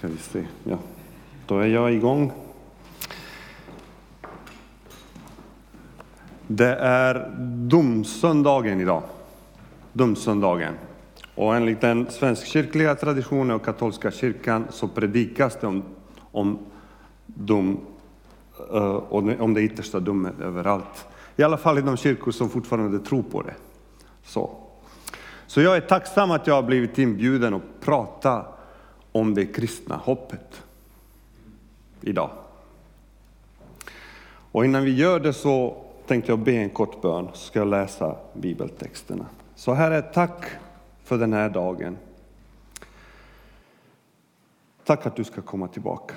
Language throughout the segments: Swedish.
Ska vi se. Ja. Då är jag igång. Det är domsöndagen idag. Domsöndagen. Och enligt den svenskkyrkliga traditionen och katolska kyrkan så predikas det om, om, dom, eh, om det yttersta domen överallt. I alla fall i de kyrkor som fortfarande tror på det. Så, så jag är tacksam att jag har blivit inbjuden att prata om det kristna hoppet idag. Och innan vi gör det så tänkte jag be en kort bön, så ska jag läsa bibeltexterna. Så Herre, tack för den här dagen. Tack att du ska komma tillbaka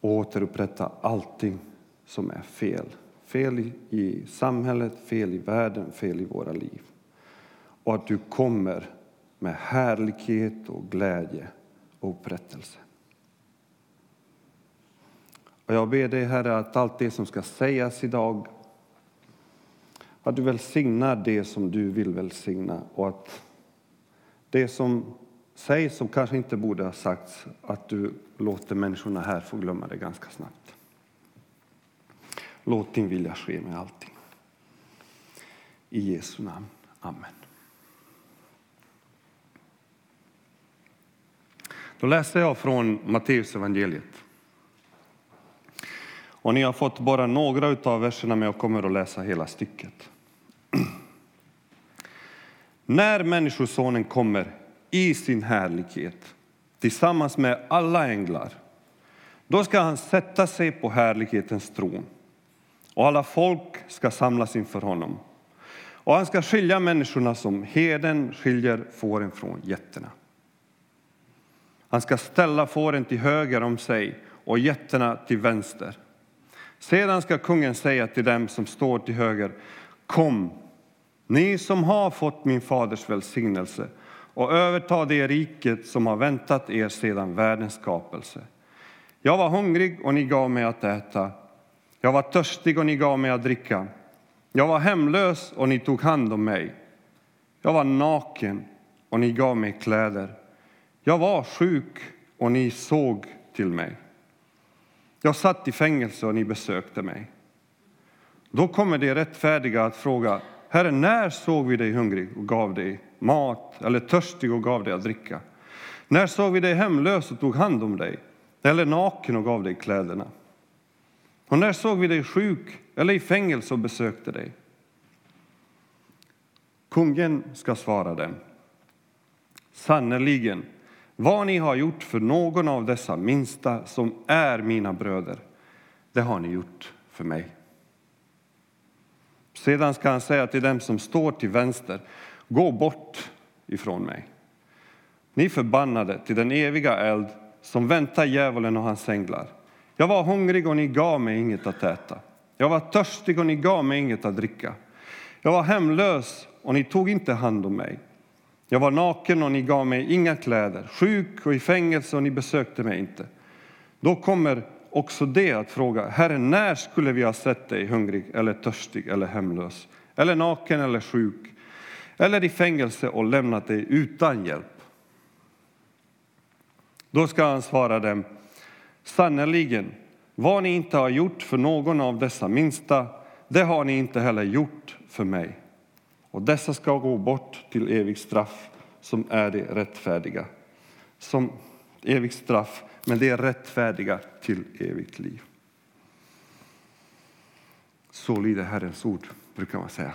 och återupprätta allting som är fel. Fel i samhället, fel i världen, fel i våra liv. Och att du kommer med härlighet och glädje och upprättelse. Och jag ber dig, Herre, att allt det som ska sägas idag, att du välsignar det som du vill välsigna och att det som sägs som kanske inte borde ha sagts, att du låter människorna här få glömma det ganska snabbt. Låt din vilja ske med allting. I Jesu namn. Amen. Då läser jag från Matteus evangeliet. Och ni har fått bara några av verserna, men jag kommer att läsa hela stycket. När Människosonen kommer i sin härlighet tillsammans med alla änglar, då ska han sätta sig på härlighetens tron och alla folk ska samlas inför honom. Och han ska skilja människorna som heden skiljer fåren från getterna. Han ska ställa fåren till höger om sig och getterna till vänster. Sedan ska kungen säga till dem som står till höger, kom, ni som har fått min faders välsignelse och överta det riket som har väntat er sedan världens skapelse. Jag var hungrig och ni gav mig att äta. Jag var törstig och ni gav mig att dricka. Jag var hemlös och ni tog hand om mig. Jag var naken och ni gav mig kläder. Jag var sjuk och ni såg till mig. Jag satt i fängelse och ni besökte mig. Då kommer de rättfärdiga att fråga, Herre, när såg vi dig hungrig och gav dig mat eller törstig och gav dig att dricka? När såg vi dig hemlös och tog hand om dig eller naken och gav dig kläderna? Och när såg vi dig sjuk eller i fängelse och besökte dig? Kungen ska svara dem. Sannerligen, vad ni har gjort för någon av dessa minsta som är mina bröder, det har ni gjort för mig. Sedan ska han säga till dem som står till vänster, gå bort ifrån mig. Ni förbannade till den eviga eld som väntar djävulen och hans änglar. Jag var hungrig och ni gav mig inget att äta. Jag var törstig och ni gav mig inget att dricka. Jag var hemlös och ni tog inte hand om mig. Jag var naken och ni gav mig inga kläder, sjuk och i fängelse och ni besökte mig inte. Då kommer också det att fråga, Herre, när skulle vi ha sett dig hungrig eller törstig eller hemlös, eller naken eller sjuk, eller i fängelse och lämnat dig utan hjälp? Då ska han svara dem, sannerligen, vad ni inte har gjort för någon av dessa minsta, det har ni inte heller gjort för mig och dessa ska gå bort till evigt straff som är det rättfärdiga. Som evigt straff, men det är rättfärdiga till evigt liv. Så lyder Herrens ord, brukar man säga.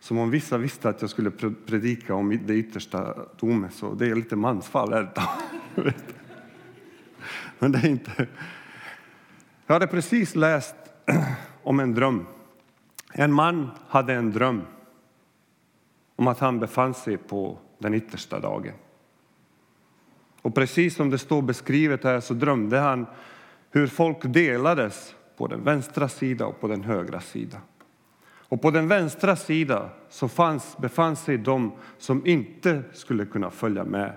Som om vissa visste att jag skulle predika om det yttersta domen, så det är lite mansfall. här? Men det är inte jag hade precis läst om en dröm. En man hade en dröm om att han befann sig på den yttersta dagen. Och precis som det står beskrivet här så drömde han hur folk delades på den vänstra sidan och på den högra sidan. Och på den vänstra sidan så fanns, befann sig de som inte skulle kunna följa med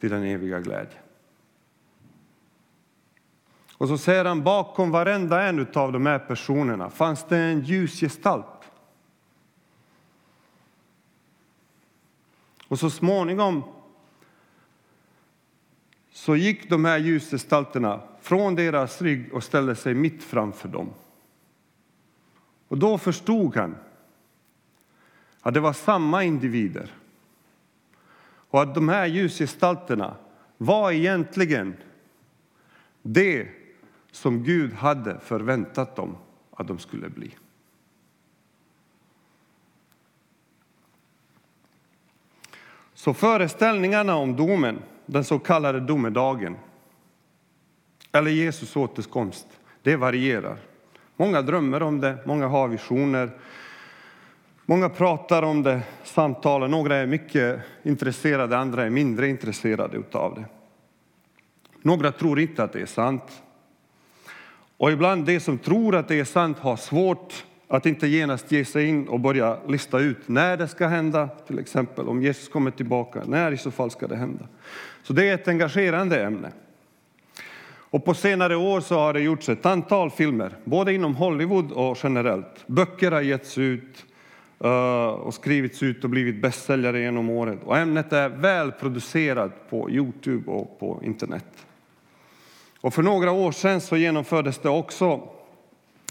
till den eviga glädjen. Och så säger han bakom varenda en av de här personerna fanns det en ljusgestalt. Och så småningom så gick de här ljusgestalterna från deras rygg och ställde sig mitt framför dem. Och då förstod han att det var samma individer och att de här ljusgestalterna var egentligen det som Gud hade förväntat dem att de skulle bli. Så föreställningarna om domen, den så kallade domedagen, eller Jesus återkomst, det varierar. Många drömmer om det, många har visioner, många pratar om det, samtalar, några är mycket intresserade, andra är mindre intresserade av det. Några tror inte att det är sant. Och ibland de som tror att det är sant har svårt att inte genast ge sig in och börja lista ut när det ska hända, till exempel om Jesus kommer tillbaka, när i så fall ska det hända. Så det är ett engagerande ämne. Och på senare år så har det gjorts ett antal filmer, både inom Hollywood och generellt. Böcker har getts ut eh, och skrivits ut och blivit bästsäljare genom året. Och ämnet är väl producerat på Youtube och på internet. Och för några år sedan så genomfördes det också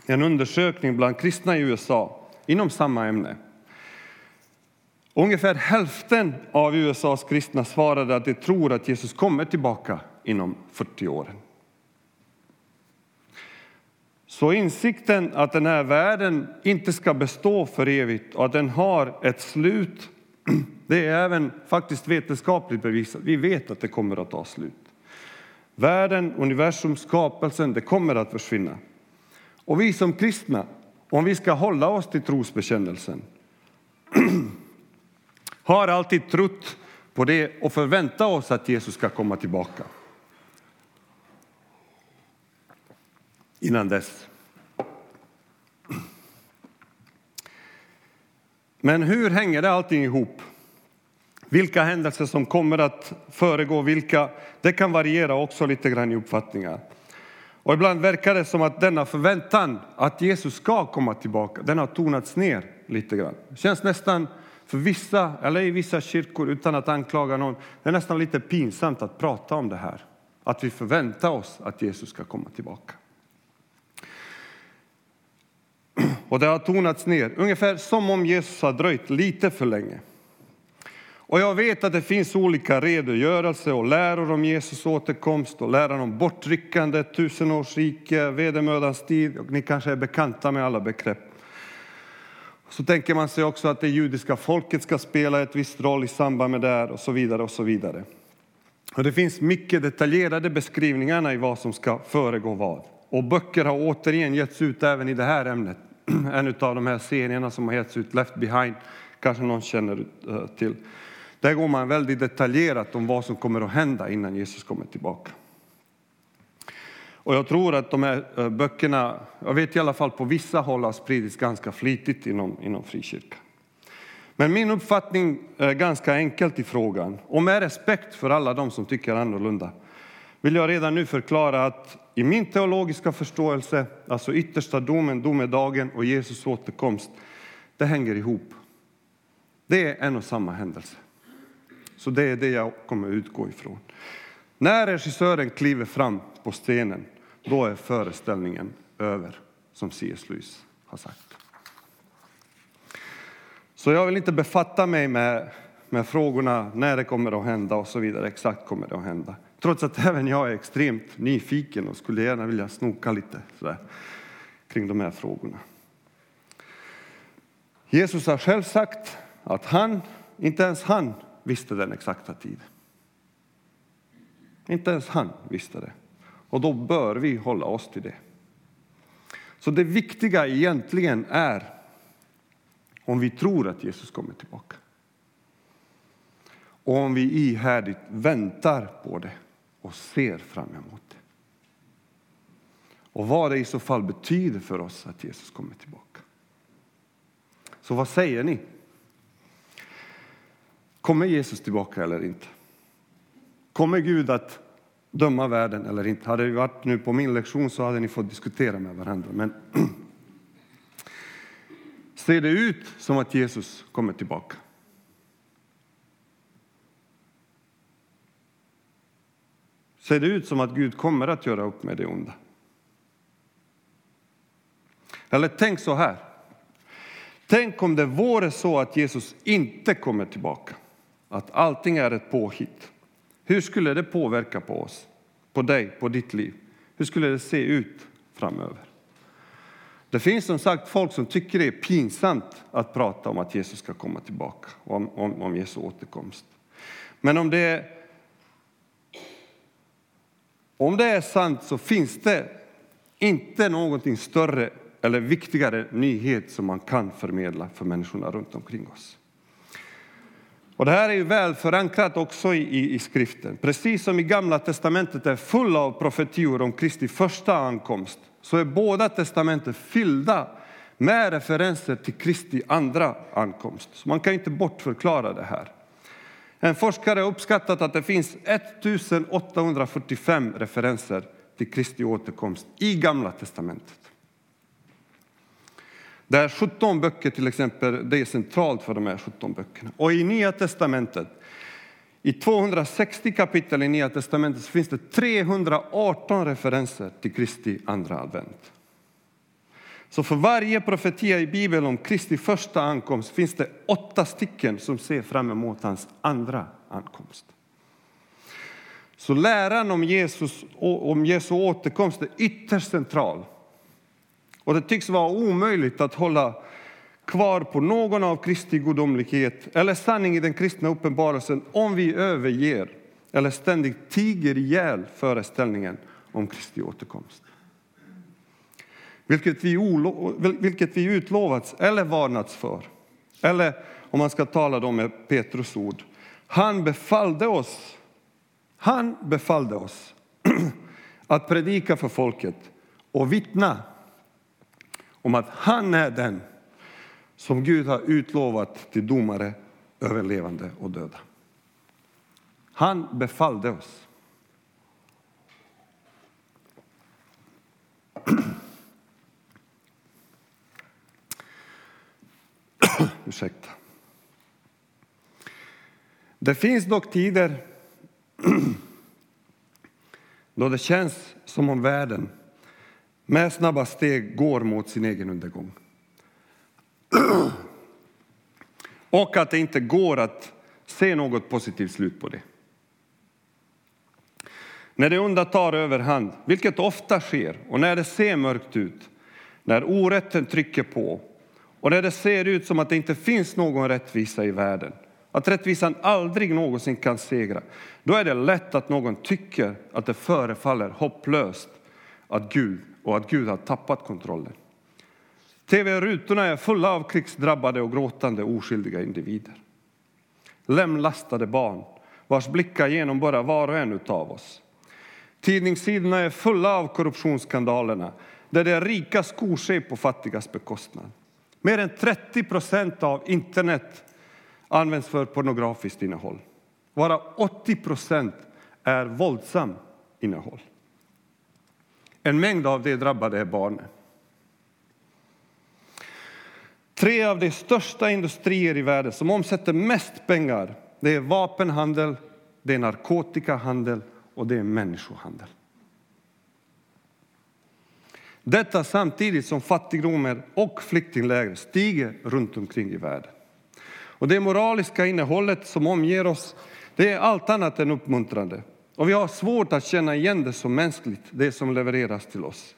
en undersökning bland kristna i USA inom samma ämne. Ungefär hälften av USAs kristna svarade att de tror att Jesus kommer tillbaka inom 40 år. Så insikten att den här världen inte ska bestå för evigt och att den har ett slut, det är även faktiskt vetenskapligt bevisat. Vi vet att det kommer att ta slut. Världen, universum, skapelsen, det kommer att försvinna. Och vi som kristna, om vi ska hålla oss till trosbekännelsen, har alltid trott på det och förväntat oss att Jesus ska komma tillbaka. Innan dess. Men hur hänger det allting ihop? Vilka händelser som kommer att föregå vilka, det kan variera också lite grann i uppfattningar. Och ibland verkar det som att denna förväntan att Jesus ska komma tillbaka, den har tonats ner lite grann. Det känns nästan för vissa, eller i vissa kyrkor, utan att anklaga någon, det är nästan lite pinsamt att prata om det här. Att vi förväntar oss att Jesus ska komma tillbaka. Och det har tonats ner, ungefär som om Jesus har dröjt lite för länge. Och jag vet att det finns olika redogörelser och läror om Jesus återkomst och läran om bortryckande, tusenårsrike, vedermödans tid. Och ni kanske är bekanta med alla begrepp. Så tänker man sig också att det judiska folket ska spela ett visst roll i samband med det här och så vidare och så vidare. Och det finns mycket detaljerade beskrivningar i vad som ska föregå vad. Och böcker har återigen getts ut även i det här ämnet. En av de här serierna som har getts ut, Left behind, kanske någon känner eh, till. Där går man väldigt detaljerat om vad som kommer att hända innan Jesus kommer tillbaka. Och jag tror att de här eh, böckerna, jag vet i alla fall på vissa håll har spridits ganska flitigt inom, inom frikyrkan. Men min uppfattning är ganska enkelt i frågan, och med respekt för alla de som tycker annorlunda, vill jag redan nu förklara att i min teologiska förståelse, alltså yttersta domen, domedagen och Jesus återkomst, det hänger ihop. Det är en och samma händelse. Så det är det jag kommer utgå ifrån. När regissören kliver fram på scenen, då är föreställningen över, som C.S. Lewis har sagt. Så jag vill inte befatta mig med, med frågorna när det kommer att hända och så vidare. Exakt kommer det att hända. Trots att även jag är extremt nyfiken och skulle gärna vilja snoka lite sådär, kring de här frågorna. Jesus har själv sagt att han, inte ens han, visste den exakta tiden. Inte ens han visste det. Och då bör vi hålla oss till det. Så det viktiga egentligen är om vi tror att Jesus kommer tillbaka. Och om vi ihärdigt väntar på det och ser fram emot det. Och vad det i så fall betyder för oss att Jesus kommer tillbaka. Så vad säger ni? Kommer Jesus tillbaka eller inte? Kommer Gud att döma världen eller inte? Hade vi varit nu på min lektion så hade ni fått diskutera med varandra. Men ser det ut som att Jesus kommer tillbaka? Ser det ut som att Gud kommer att göra upp med det onda? Eller tänk så här. Tänk om det vore så att Jesus inte kommer tillbaka att allting är ett påhitt. Hur skulle det påverka på oss, på dig, på ditt liv? Hur skulle det se ut framöver? Det finns som sagt folk som tycker det är pinsamt att prata om att Jesus ska komma tillbaka, om, om, om Jesu återkomst. Men om det, om det är sant så finns det inte någonting större eller viktigare nyhet som man kan förmedla för människorna runt omkring oss. Och det här är ju väl förankrat också i, i, i skriften. Precis som i Gamla testamentet är full av profetior om Kristi första ankomst så är båda testamenten fyllda med referenser till Kristi andra ankomst. Så man kan inte bortförklara det här. En forskare har uppskattat att det finns 1845 referenser till Kristi återkomst i Gamla testamentet. Där 17 böcker till exempel, det är centralt för de här 17 böckerna. Och i Nya testamentet, i 260 kapitel i Nya testamentet finns det 318 referenser till Kristi andra advent. Så för varje profetia i Bibeln om Kristi första ankomst finns det åtta stycken som ser fram emot hans andra ankomst. Så läran om Jesus om Jesu återkomst är ytterst central. Och det tycks vara omöjligt att hålla kvar på någon av Kristi gudomlighet eller sanning i den kristna uppenbarelsen om vi överger eller ständigt tiger ihjäl föreställningen om Kristi återkomst. Vilket vi, vilket vi utlovats eller varnats för. Eller om man ska tala då med Petrus ord. Han befallde oss, han befallde oss att predika för folket och vittna om att han är den som Gud har utlovat till domare över levande och döda. Han befallde oss. Ursäkta. Det finns dock tider då det känns som om världen med snabba steg går mot sin egen undergång. Och att det inte går att se något positivt slut på det. När det onda tar överhand, vilket ofta sker, och när det ser mörkt ut, när orätten trycker på och när det ser ut som att det inte finns någon rättvisa i världen, att rättvisan aldrig någonsin kan segra, då är det lätt att någon tycker att det förefaller hopplöst att Gud och att Gud har tappat kontrollen. Tv-rutorna är fulla av krigsdrabbade och gråtande oskyldiga individer. Lemlastade barn vars blickar genomborrar var och en av oss. Tidningssidorna är fulla av korruptionsskandalerna där de rika skor sig på fattigas bekostnad. Mer än 30 procent av internet används för pornografiskt innehåll. Bara 80 procent är våldsam innehåll. En mängd av de drabbade är barnen. Tre av de största industrier i världen som omsätter mest pengar det är vapenhandel, det är narkotikahandel och det är människohandel. Detta samtidigt som fattigdomen och flyktingläger stiger runt omkring i världen. Och det moraliska innehållet som omger oss det är allt annat än uppmuntrande. Och vi har svårt att känna igen det som mänskligt, det som levereras till oss.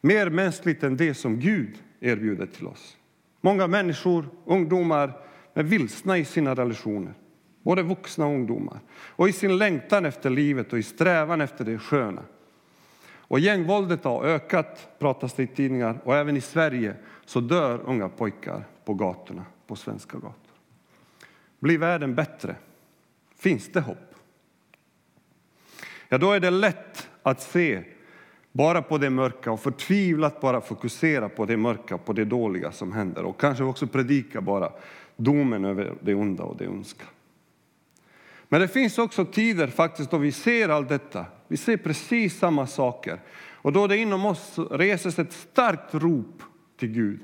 Mer mänskligt än det som Gud erbjuder till oss. Många människor, ungdomar, är vilsna i sina relationer. Både vuxna och ungdomar. Och i sin längtan efter livet och i strävan efter det sköna. Och gängvåldet har ökat, pratas det i tidningar. Och även i Sverige så dör unga pojkar på gatorna, på svenska gator. Blir världen bättre? Finns det hopp? Ja, då är det lätt att se bara på det mörka och förtvivlat bara fokusera på det mörka, på det dåliga som händer och kanske också predika bara domen över det onda och det ondska. Men det finns också tider faktiskt då vi ser allt detta. Vi ser precis samma saker och då det inom oss reses ett starkt rop till Gud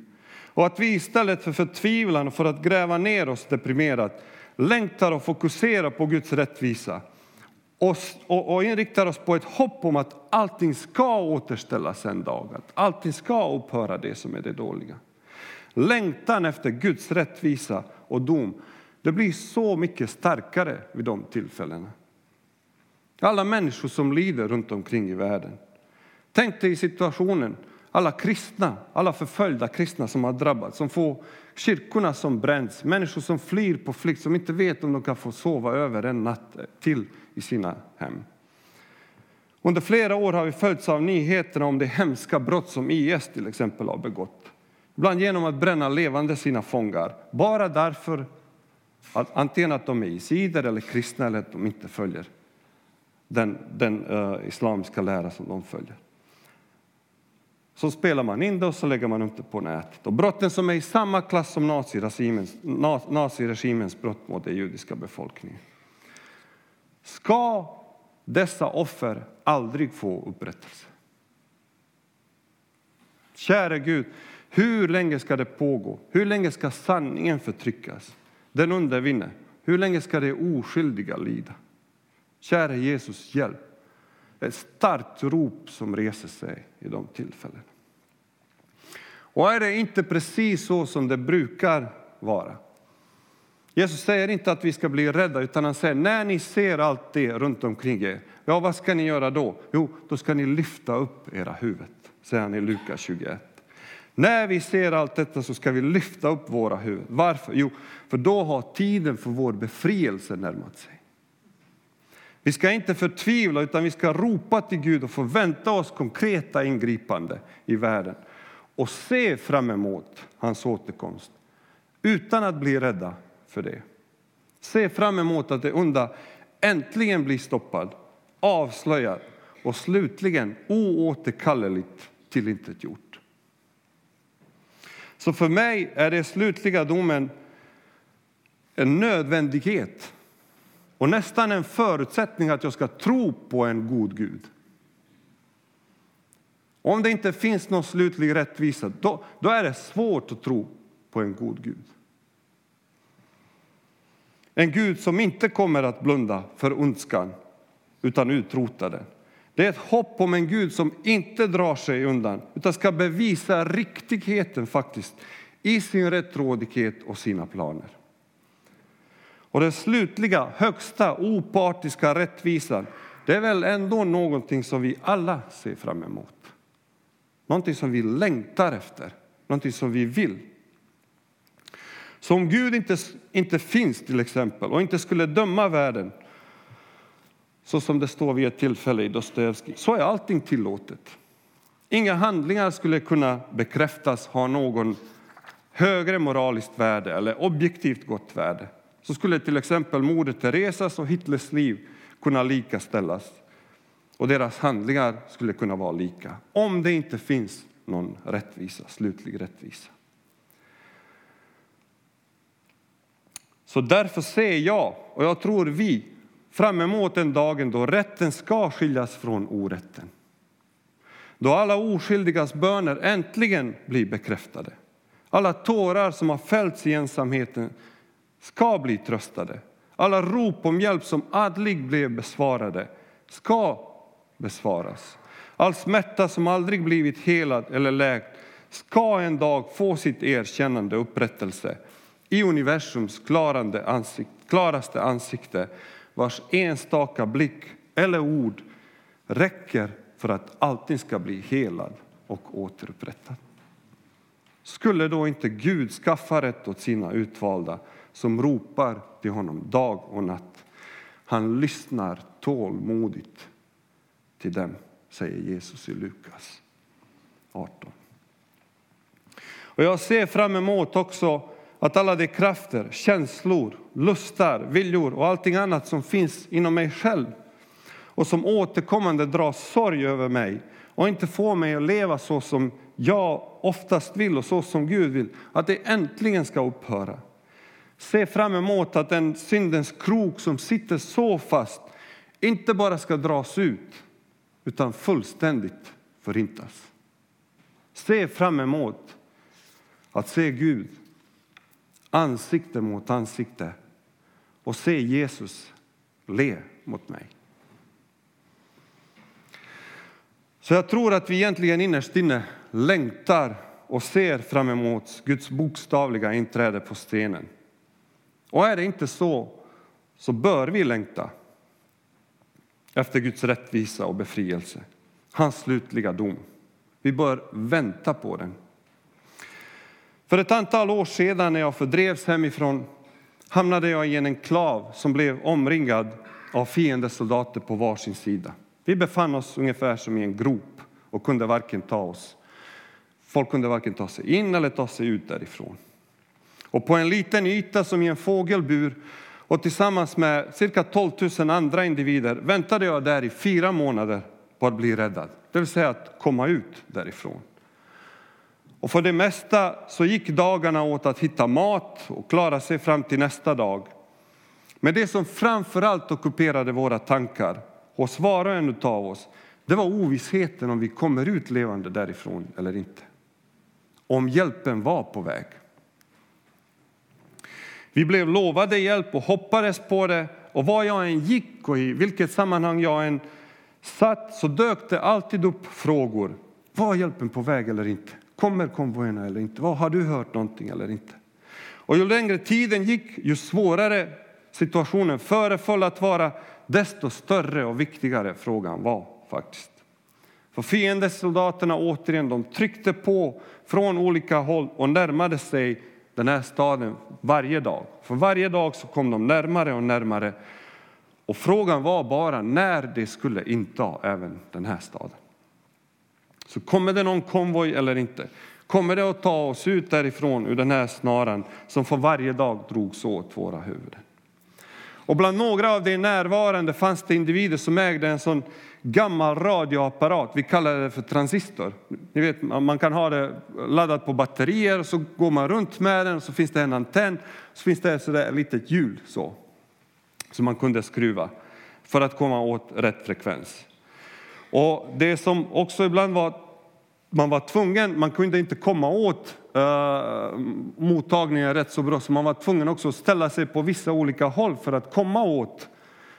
och att vi istället för förtvivlan och för att gräva ner oss deprimerat längtar och fokuserar på Guds rättvisa och, och, och inriktar oss på ett hopp om att allting ska återställas en dag, att allting ska upphöra det som är det dåliga. Längtan efter Guds rättvisa och dom det blir så mycket starkare vid de tillfällena. Alla människor som lider runt omkring i världen. Tänk dig situationen, alla kristna, alla förföljda kristna som har drabbats, som får kyrkorna som bränns, människor som flyr på flykt, som inte vet om de kan få sova över en natt till i sina hem. Under flera år har vi följts av nyheterna om det hemska brott som IS till exempel har begått. Ibland genom att bränna levande sina fångar, bara därför att antingen att de är isider eller kristna eller att de inte följer den, den uh, islamiska lära som de följer. Så spelar man in det och så lägger man upp det på nätet. Och brotten som är i samma klass som naziregimens, naziregimens brott mot den judiska befolkningen. Ska dessa offer aldrig få upprättelse? Käre Gud, hur länge ska det pågå? Hur länge ska sanningen förtryckas? Den undervinner. Hur länge ska de oskyldiga lida? Käre Jesus, hjälp. Ett starkt rop som reser sig i de tillfällena. Och är det inte precis så som det brukar vara? Jesus säger inte att vi ska bli rädda, utan han säger när ni ser allt det runt omkring er, ja, vad ska ni göra då? Jo, då ska ni lyfta upp era huvud, säger han i Lukas 21. När vi ser allt detta så ska vi lyfta upp våra huvuden. Varför? Jo, för då har tiden för vår befrielse närmat sig. Vi ska inte förtvivla, utan vi ska ropa till Gud och förvänta oss konkreta ingripande i världen och se fram emot hans återkomst utan att bli rädda för det. Se fram emot att det onda äntligen blir stoppad, avslöjad och slutligen oåterkalleligt tillintetgjort. Så för mig är det slutliga domen en nödvändighet och nästan en förutsättning att jag ska tro på en god Gud. Om det inte finns någon slutlig rättvisa, då, då är det svårt att tro på en god Gud. En Gud som inte kommer att blunda för ondskan, utan utrota den. Det är ett hopp om en Gud som inte drar sig undan utan ska bevisa riktigheten faktiskt i sin rättrådighet och sina planer. Och den slutliga, högsta, opartiska rättvisan det är väl ändå någonting som vi alla ser fram emot. Någonting som vi längtar efter, någonting som vi vill. Så om Gud inte, inte finns till exempel och inte skulle döma världen så som det står vid ett tillfälle i Dostojevskij, så är allting tillåtet. Inga handlingar skulle kunna bekräftas ha någon högre moraliskt värde eller objektivt gott värde. Så skulle till exempel Moder Teresas och Hitlers liv kunna likaställas och deras handlingar skulle kunna vara lika om det inte finns någon rättvisa, slutlig rättvisa. Så därför ser jag, och jag tror vi, fram emot den dagen då rätten ska skiljas från orätten. Då alla oskyldigas böner äntligen blir bekräftade. Alla tårar som har fällts i ensamheten ska bli tröstade. Alla rop om hjälp som aldrig blev besvarade ska besvaras. All smärta som aldrig blivit helad eller läkt ska en dag få sitt erkännande upprättelse i universums klaraste ansikte vars enstaka blick eller ord räcker för att allting ska bli helad och återupprättat. Skulle då inte Gud skaffa rätt åt sina utvalda som ropar till honom dag och natt? Han lyssnar tålmodigt till dem, säger Jesus i Lukas 18. Och jag ser fram emot också att alla de krafter, känslor, lustar, viljor och allting annat som finns inom mig själv och som återkommande drar sorg över mig och inte får mig att leva så som jag oftast vill och så som Gud vill, att det äntligen ska upphöra. Se fram emot att den syndens krok som sitter så fast inte bara ska dras ut utan fullständigt förintas. Se fram emot att se Gud ansikte mot ansikte och se Jesus le mot mig. Så jag tror att vi egentligen innerst inne längtar och ser fram emot Guds bokstavliga inträde på stenen. Och är det inte så, så bör vi längta efter Guds rättvisa och befrielse, hans slutliga dom. Vi bör vänta på den. För ett antal år sedan när jag fördrevs hemifrån hamnade jag i en enklav som blev omringad av fiendesoldater på varsin sida. Vi befann oss ungefär som i en grop och kunde varken ta oss. Folk kunde varken ta sig in eller ta sig ut därifrån. Och på en liten yta som i en fågelbur och tillsammans med cirka 12 000 andra individer väntade jag där i fyra månader på att bli räddad, det vill säga att komma ut därifrån. Och för det mesta så gick dagarna åt att hitta mat och klara sig fram till nästa dag. Men det som framför allt ockuperade våra tankar hos var och en av oss, det var ovissheten om vi kommer ut levande därifrån eller inte. Om hjälpen var på väg. Vi blev lovade hjälp och hoppades på det och var jag än gick och i vilket sammanhang jag än satt så dök det alltid upp frågor. Var hjälpen på väg eller inte? Kommer konvojerna eller inte? Vad Har du hört någonting eller inte? Och ju längre tiden gick, ju svårare situationen föreföll att vara, desto större och viktigare frågan var faktiskt. För fiendesoldaterna återigen, de tryckte på från olika håll och närmade sig den här staden varje dag. För varje dag så kom de närmare och närmare. Och frågan var bara när de skulle inta även den här staden. Så kommer det någon konvoj eller inte? Kommer det att ta oss ut därifrån ur den här snaran som för varje dag drogs åt våra huvuden? Och bland några av de närvarande fanns det individer som ägde en sån gammal radioapparat. Vi kallar det för transistor. Ni vet, man kan ha det laddat på batterier och så går man runt med den och så finns det en antenn. Så finns det ett litet hjul så som man kunde skruva för att komma åt rätt frekvens. Och det som också ibland var man var tvungen, man kunde inte komma åt uh, mottagningen rätt så bra, så man var tvungen också att ställa sig på vissa olika håll för att komma åt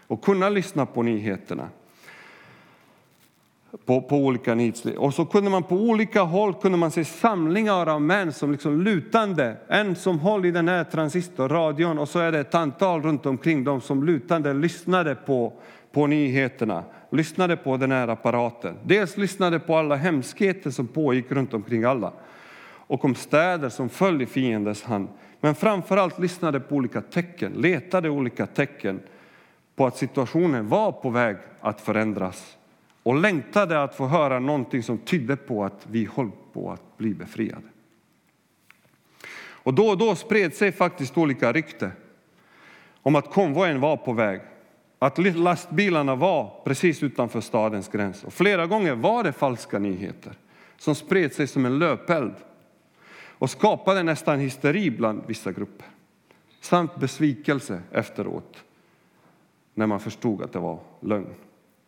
och kunna lyssna på nyheterna. På, på olika nyhetsliv. Och så kunde man på olika håll kunde man se samlingar av män som liksom lutande, en som håller i den här transistorradion och så är det ett antal runt omkring dem som lutande lyssnade på, på nyheterna lyssnade på den här apparaten. Dels lyssnade på alla hemskheter som pågick runt omkring alla och om städer som föll i fiendens hand. Men framför allt lyssnade på olika tecken, letade olika tecken på att situationen var på väg att förändras och längtade att få höra någonting som tydde på att vi höll på att bli befriade. Och då och då spred sig faktiskt olika rykte om att konvojen var på väg att lastbilarna var precis utanför stadens gräns. Och flera gånger var det falska nyheter som spred sig som en löpeld och skapade nästan hysteri bland vissa grupper samt besvikelse efteråt när man förstod att det var lögn.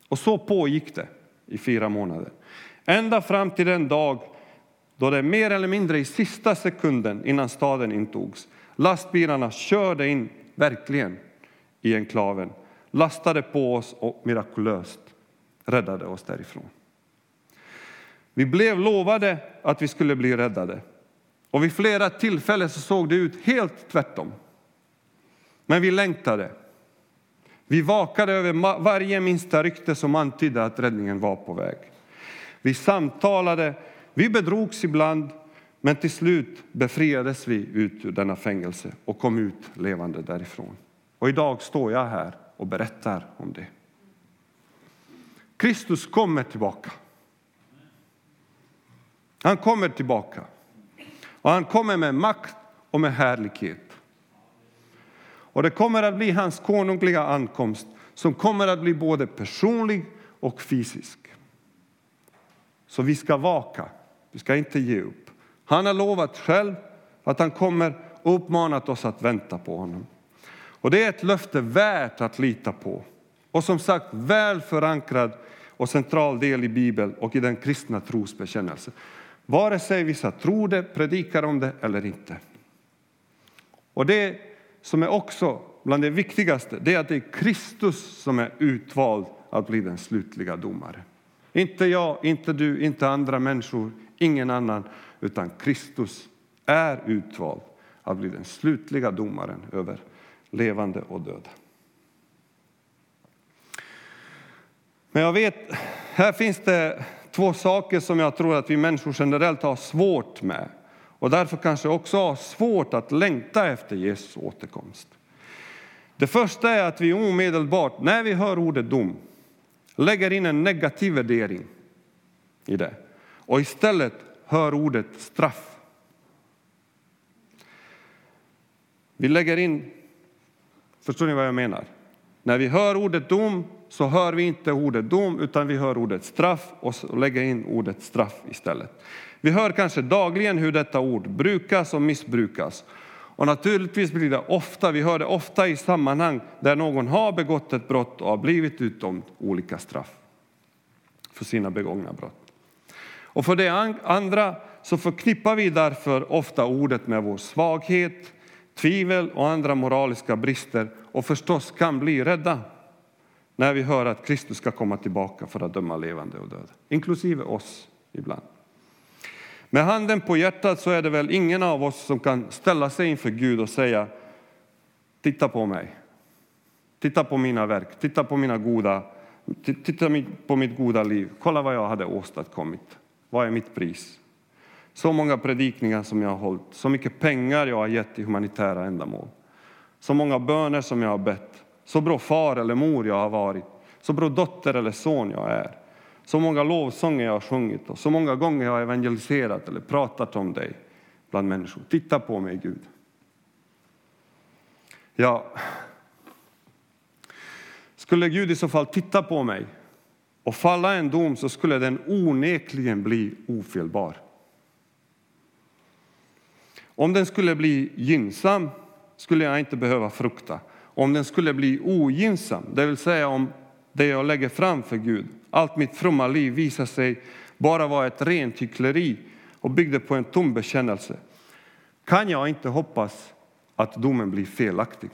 Och så pågick det i fyra månader. Ända fram till den dag då det mer eller mindre i sista sekunden innan staden intogs lastbilarna körde in, verkligen, i enklaven lastade på oss och mirakulöst räddade oss därifrån. Vi blev lovade att vi skulle bli räddade. Och vid flera tillfällen så såg det ut helt tvärtom. Men vi längtade. Vi vakade över varje minsta rykte som antydde att räddningen var på väg. Vi samtalade, vi bedrogs ibland, men till slut befriades vi ut ur denna fängelse och kom ut levande därifrån. Och idag står jag här och berättar om det. Kristus kommer tillbaka. Han kommer tillbaka. Och han kommer med makt och med härlighet. Och det kommer att bli hans konungliga ankomst som kommer att bli både personlig och fysisk. Så vi ska vaka, vi ska inte ge upp. Han har lovat själv att han kommer och uppmanat oss att vänta på honom. Och det är ett löfte värt att lita på och som sagt väl förankrad och central del i Bibeln och i den kristna trosbekännelsen. Vare sig vissa tror det, predikar om det eller inte. Och det som är också bland det viktigaste, det är att det är Kristus som är utvald att bli den slutliga domaren. Inte jag, inte du, inte andra människor, ingen annan, utan Kristus är utvald att bli den slutliga domaren över levande och döda. Men jag vet, här finns det två saker som jag tror att vi människor generellt har svårt med och därför kanske också har svårt att längta efter Jesu återkomst. Det första är att vi omedelbart, när vi hör ordet dom, lägger in en negativ värdering i det och istället hör ordet straff. Vi lägger in, förstår ni vad jag menar? När vi hör ordet dom så hör vi inte ordet dom utan vi hör ordet straff och lägger in ordet straff istället. Vi hör kanske dagligen hur detta ord brukas och missbrukas. Och naturligtvis blir det ofta, vi hör det ofta i sammanhang där någon har begått ett brott och har blivit utdömd olika straff för sina begångna brott. Och för det andra så förknippar vi därför ofta ordet med vår svaghet, tvivel och andra moraliska brister och förstås kan bli rädda när vi hör att Kristus ska komma tillbaka för att döma levande och döda, inklusive oss ibland. Med handen på hjärtat så är det väl ingen av oss som kan ställa sig inför Gud och säga Titta på mig. Titta på mina verk. Titta på mina goda Titta på mitt goda liv. Kolla vad jag hade åstadkommit. Vad är mitt pris? Så många predikningar som jag har hållit, så mycket pengar jag har gett till humanitära ändamål. Så många böner som jag har bett, så bra far eller mor jag har varit, så bra dotter eller son jag är. Så många lovsånger jag har sjungit och så många gånger jag har evangeliserat eller pratat om dig bland människor. Titta på mig, Gud. Ja, skulle Gud i så fall titta på mig och falla en dom så skulle den onekligen bli ofelbar. Om den skulle bli gynnsam skulle jag inte behöva frukta. Om den skulle bli ogynnsam, det vill säga om det jag lägger fram för Gud, allt mitt fromma liv visar sig bara vara ett rent hyckleri och byggde på en tom bekännelse, kan jag inte hoppas att domen blir felaktig.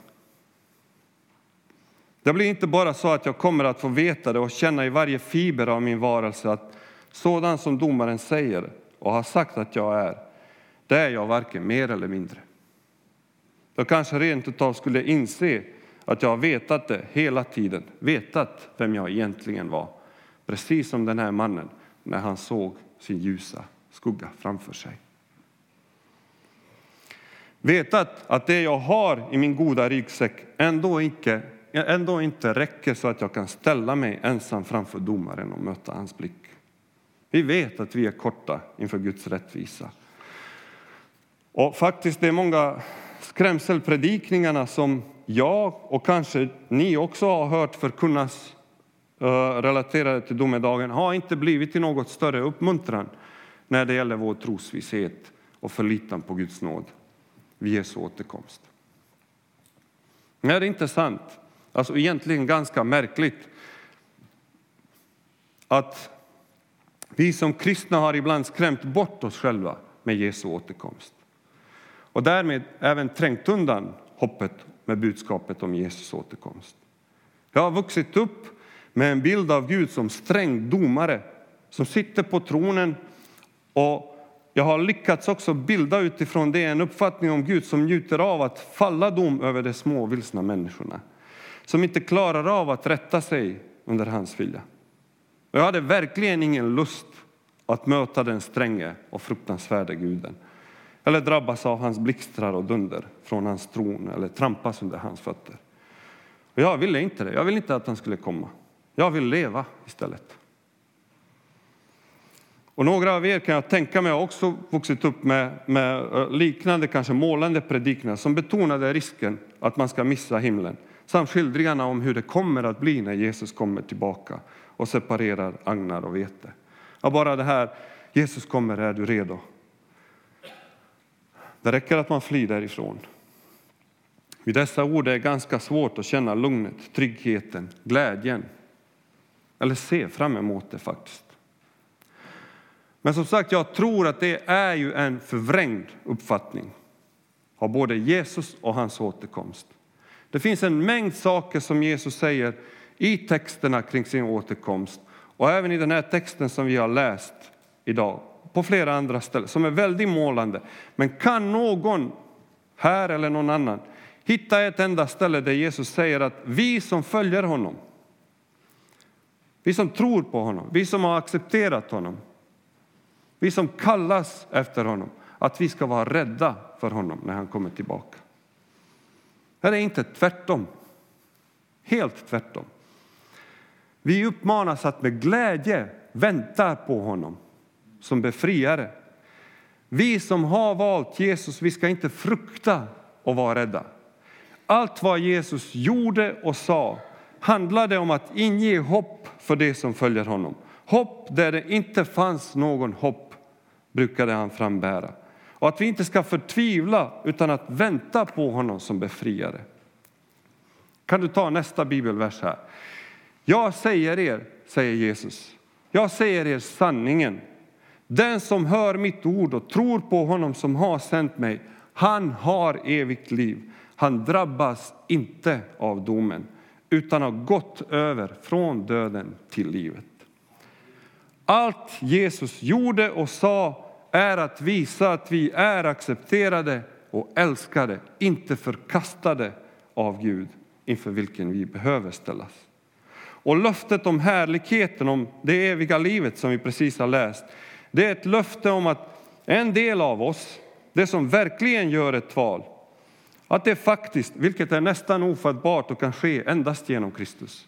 Det blir inte bara så att jag kommer att få veta det och känna i varje fiber av min varelse att sådan som domaren säger och har sagt att jag är, det är jag varken mer eller mindre. Jag kanske rent utav skulle inse att jag har vetat det hela tiden, vetat vem jag egentligen var. Precis som den här mannen när han såg sin ljusa skugga framför sig. Vetat att det jag har i min goda ryggsäck ändå inte, ändå inte räcker så att jag kan ställa mig ensam framför domaren och möta hans blick. Vi vet att vi är korta inför Guds rättvisa. Och faktiskt, det är många skrämselpredikningarna som jag och kanske ni också har hört förkunnas eh, relaterade till domedagen har inte blivit till något större uppmuntran när det gäller vår trosvisshet och förlitan på Guds nåd vid Jesu återkomst. Det är det inte sant? Alltså egentligen ganska märkligt att vi som kristna har ibland skrämt bort oss själva med Jesu återkomst och därmed även trängt undan hoppet med budskapet om Jesus återkomst. Jag har vuxit upp med en bild av Gud som sträng domare som sitter på tronen och jag har lyckats också bilda utifrån det en uppfattning om Gud som njuter av att falla dom över de små vilsna människorna som inte klarar av att rätta sig under hans vilja. Jag hade verkligen ingen lust att möta den stränge och fruktansvärde guden eller drabbas av hans blixtrar och dunder från hans tron eller trampas under hans fötter. Och jag ville inte det. Jag ville inte att han skulle komma. Jag vill leva istället. Och några av er kan jag tänka mig har också vuxit upp med, med eh, liknande, kanske målande predikningar som betonade risken att man ska missa himlen samt skildringarna om hur det kommer att bli när Jesus kommer tillbaka och separerar agnar och vete. Ja, bara det här, Jesus kommer, är du redo? Det räcker att man flyr därifrån. Vid dessa ord är det ganska svårt att känna lugnet, tryggheten, glädjen eller se fram emot det faktiskt. Men som sagt, jag tror att det är ju en förvrängd uppfattning av både Jesus och hans återkomst. Det finns en mängd saker som Jesus säger i texterna kring sin återkomst Och även i den här texten som vi har läst idag, på flera andra ställen, som är väldigt målande. Men kan någon här eller någon annan hitta ett enda ställe där Jesus säger att vi som följer honom, vi som tror på honom, vi som har accepterat honom, vi som kallas efter honom, att vi ska vara rädda för honom när han kommer tillbaka. Det är inte tvärtom. Helt tvärtom. Vi uppmanas att med glädje vänta på honom som befriare. Vi som har valt Jesus, vi ska inte frukta och vara rädda. Allt vad Jesus gjorde och sa handlade om att inge hopp för det som följer honom. Hopp där det inte fanns någon hopp brukade han frambära. Och att vi inte ska förtvivla utan att vänta på honom som befriare. Kan du ta nästa bibelvers här? Jag säger er, säger Jesus, jag säger er sanningen. Den som hör mitt ord och tror på honom som har sänt mig, han har evigt liv. Han drabbas inte av domen utan har gått över från döden till livet. Allt Jesus gjorde och sa är att visa att vi är accepterade och älskade, inte förkastade av Gud inför vilken vi behöver ställas. Och löftet om härligheten, om det eviga livet som vi precis har läst, det är ett löfte om att en del av oss, det som verkligen gör ett val, att det faktiskt, vilket är nästan ofattbart och kan ske endast genom Kristus,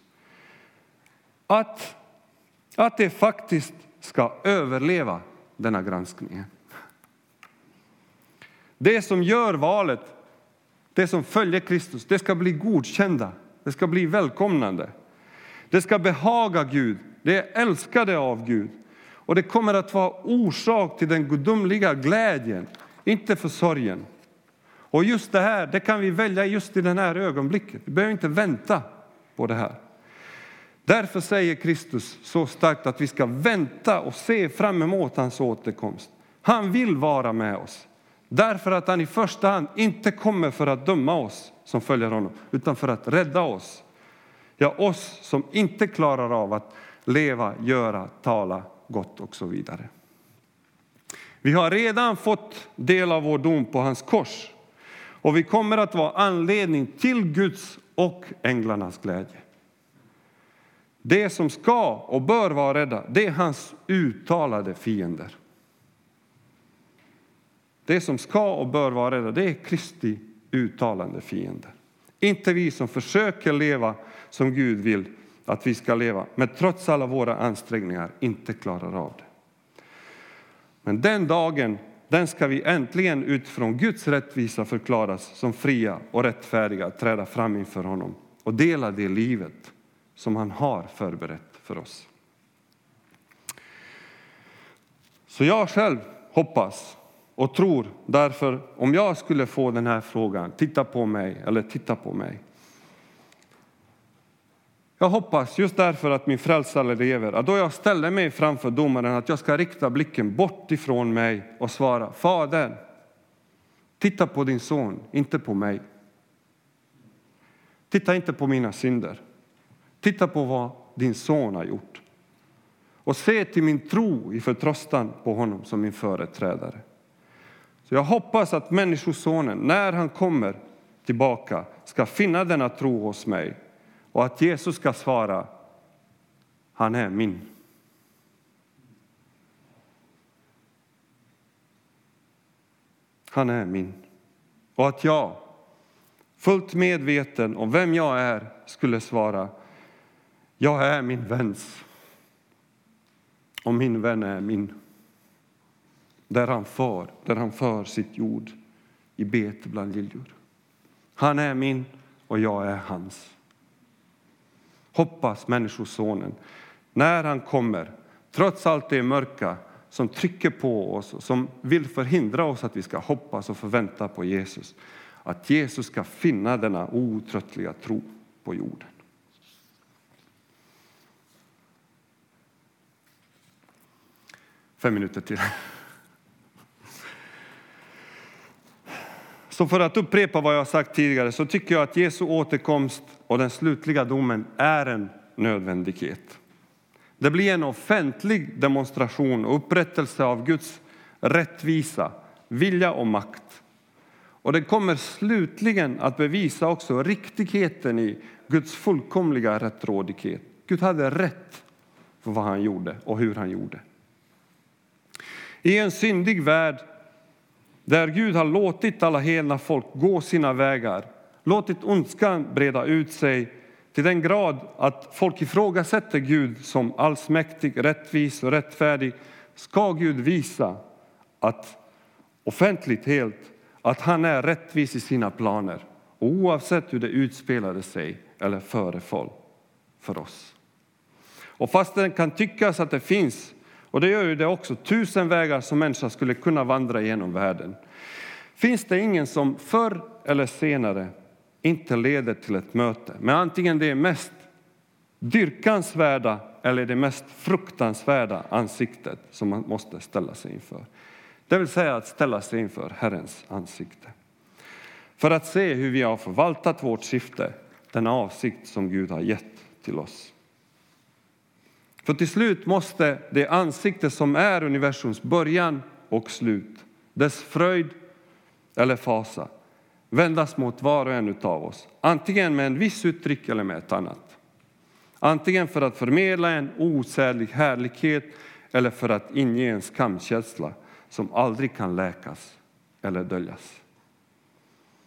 att, att det faktiskt ska överleva denna granskning. Det som gör valet, det som följer Kristus, det ska bli godkända, det ska bli välkomnande. Det ska behaga Gud, det är älskade av Gud. Och det kommer att vara orsak till den gudomliga glädjen, inte för sorgen. Och just det här, det kan vi välja just i det här ögonblicket. Vi behöver inte vänta på det här. Därför säger Kristus så starkt att vi ska vänta och se fram emot hans återkomst. Han vill vara med oss. Därför att han i första hand inte kommer för att döma oss som följer honom, utan för att rädda oss. Ja, oss som inte klarar av att leva, göra, tala gott och så vidare. Vi har redan fått del av vår dom på hans kors och vi kommer att vara anledning till Guds och änglarnas glädje. Det som ska och bör vara rädda, det är hans uttalade fiender. Det som ska och bör vara rädda, det är Kristi uttalande fiender. Inte vi som försöker leva som Gud vill att vi ska leva, men trots alla våra ansträngningar inte klarar av det. Men den dagen, den ska vi äntligen utifrån Guds rättvisa förklaras som fria och rättfärdiga, träda fram inför honom och dela det livet som han har förberett för oss. Så jag själv hoppas och tror därför, om jag skulle få den här frågan, titta på mig eller titta på mig. Jag hoppas just därför att min frälsare lever, att då jag ställer mig framför domaren, att jag ska rikta blicken bort ifrån mig och svara, Fader, titta på din son, inte på mig. Titta inte på mina synder. Titta på vad din son har gjort och se till min tro i förtröstan på honom som min företrädare. Så jag hoppas att Människosonen, när han kommer tillbaka, ska finna denna tro hos mig och att Jesus ska svara, han är min. Han är min. Och att jag, fullt medveten om vem jag är, skulle svara, jag är min väns och min vän är min. Där han för, där han för sitt jord i bete bland liljor. Han är min och jag är hans. Hoppas Människosonen, när han kommer, trots allt det mörka som trycker på oss och som vill förhindra oss att vi ska hoppas och förvänta på Jesus, att Jesus ska finna denna outtröttliga tro på jorden. Fem minuter till. Så för att upprepa vad jag sagt tidigare så tycker jag att Jesu återkomst och den slutliga domen är en nödvändighet. Det blir en offentlig demonstration och upprättelse av Guds rättvisa, vilja och makt. Och det kommer slutligen att bevisa också riktigheten i Guds fullkomliga rättrådighet. Gud hade rätt för vad han gjorde och hur han gjorde. I en syndig värld där Gud har låtit alla helna folk gå sina vägar, låtit ondskan breda ut sig till den grad att folk ifrågasätter Gud som allsmäktig, rättvis och rättfärdig, ska Gud visa att offentligt helt att han är rättvis i sina planer oavsett hur det utspelade sig eller föreföll för oss. Och fast det kan tyckas att det finns, och det gör ju det också, tusen vägar som människan skulle kunna vandra genom världen, finns det ingen som förr eller senare inte leder till ett möte med antingen det mest dyrkansvärda eller det mest fruktansvärda ansiktet som man måste ställa sig inför. Det vill säga att ställa sig inför Herrens ansikte. För att se hur vi har förvaltat vårt syfte, den avsikt som Gud har gett till oss. För till slut måste det ansikte som är universums början och slut, dess fröjd eller fasa, vändas mot var och en av oss, antingen med en viss uttryck eller med ett annat. Antingen för att förmedla en osädlig härlighet eller för att inge en skamkänsla som aldrig kan läkas eller döljas.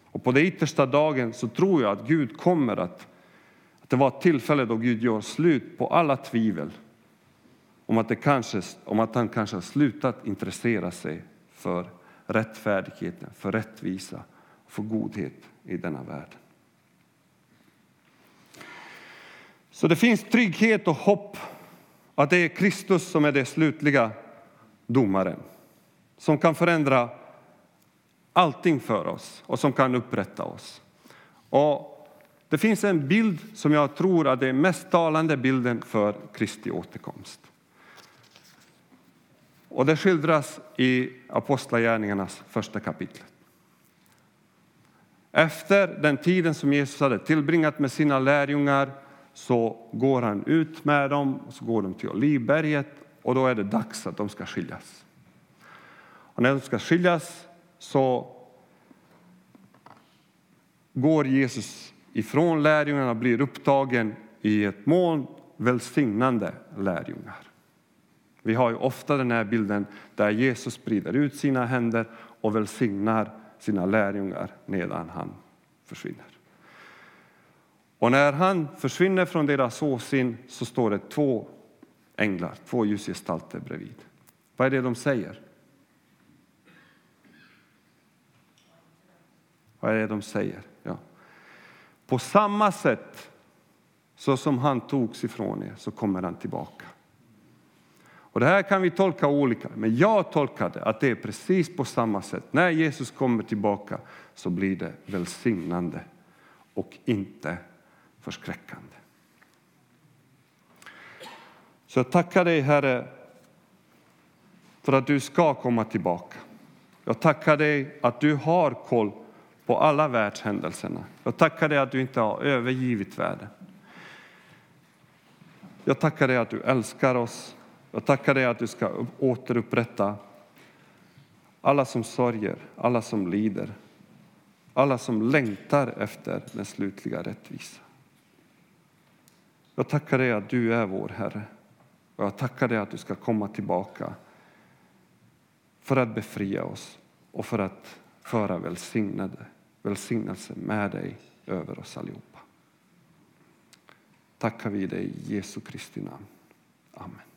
Och på den yttersta dagen så tror jag att Gud kommer att, att det var ett tillfälle då Gud gör slut på alla tvivel om att, det kanske, om att han kanske har slutat intressera sig för rättfärdigheten, för rättvisa och för godhet i denna värld. Så det finns trygghet och hopp att det är Kristus som är den slutliga domaren som kan förändra allting för oss och som kan upprätta oss. Och det finns en bild som jag tror är den mest talande bilden för Kristi återkomst. Och det skildras i Apostlagärningarnas första kapitel. Efter den tiden som Jesus hade tillbringat med sina lärjungar så går han ut med dem och så går de till Olivberget och då är det dags att de ska skiljas. Och när de ska skiljas så går Jesus ifrån lärjungarna och blir upptagen i ett moln välsignande lärjungar. Vi har ju ofta den här bilden där Jesus sprider ut sina händer och välsignar sina lärjungar medan han försvinner. Och när han försvinner från deras åsyn så står det två änglar, två ljusgestalter bredvid. Vad är det de säger? Vad är det de säger? Ja. På samma sätt så som han togs ifrån er så kommer han tillbaka. Och Det här kan vi tolka olika, men jag tolkade att det är precis på samma sätt. När Jesus kommer tillbaka så blir det välsignande och inte förskräckande. Så jag tackar dig, Herre, för att du ska komma tillbaka. Jag tackar dig att du har koll på alla världshändelserna. Jag tackar dig att du inte har övergivit världen. Jag tackar dig att du älskar oss. Jag tackar dig att du ska återupprätta alla som sörjer, alla som lider, alla som längtar efter den slutliga rättvisan. Jag tackar dig att du är vår Herre och jag tackar dig att du ska komma tillbaka för att befria oss och för att föra välsignade, välsignelse med dig över oss allihopa. Tackar vi dig i Jesu Kristi namn. Amen.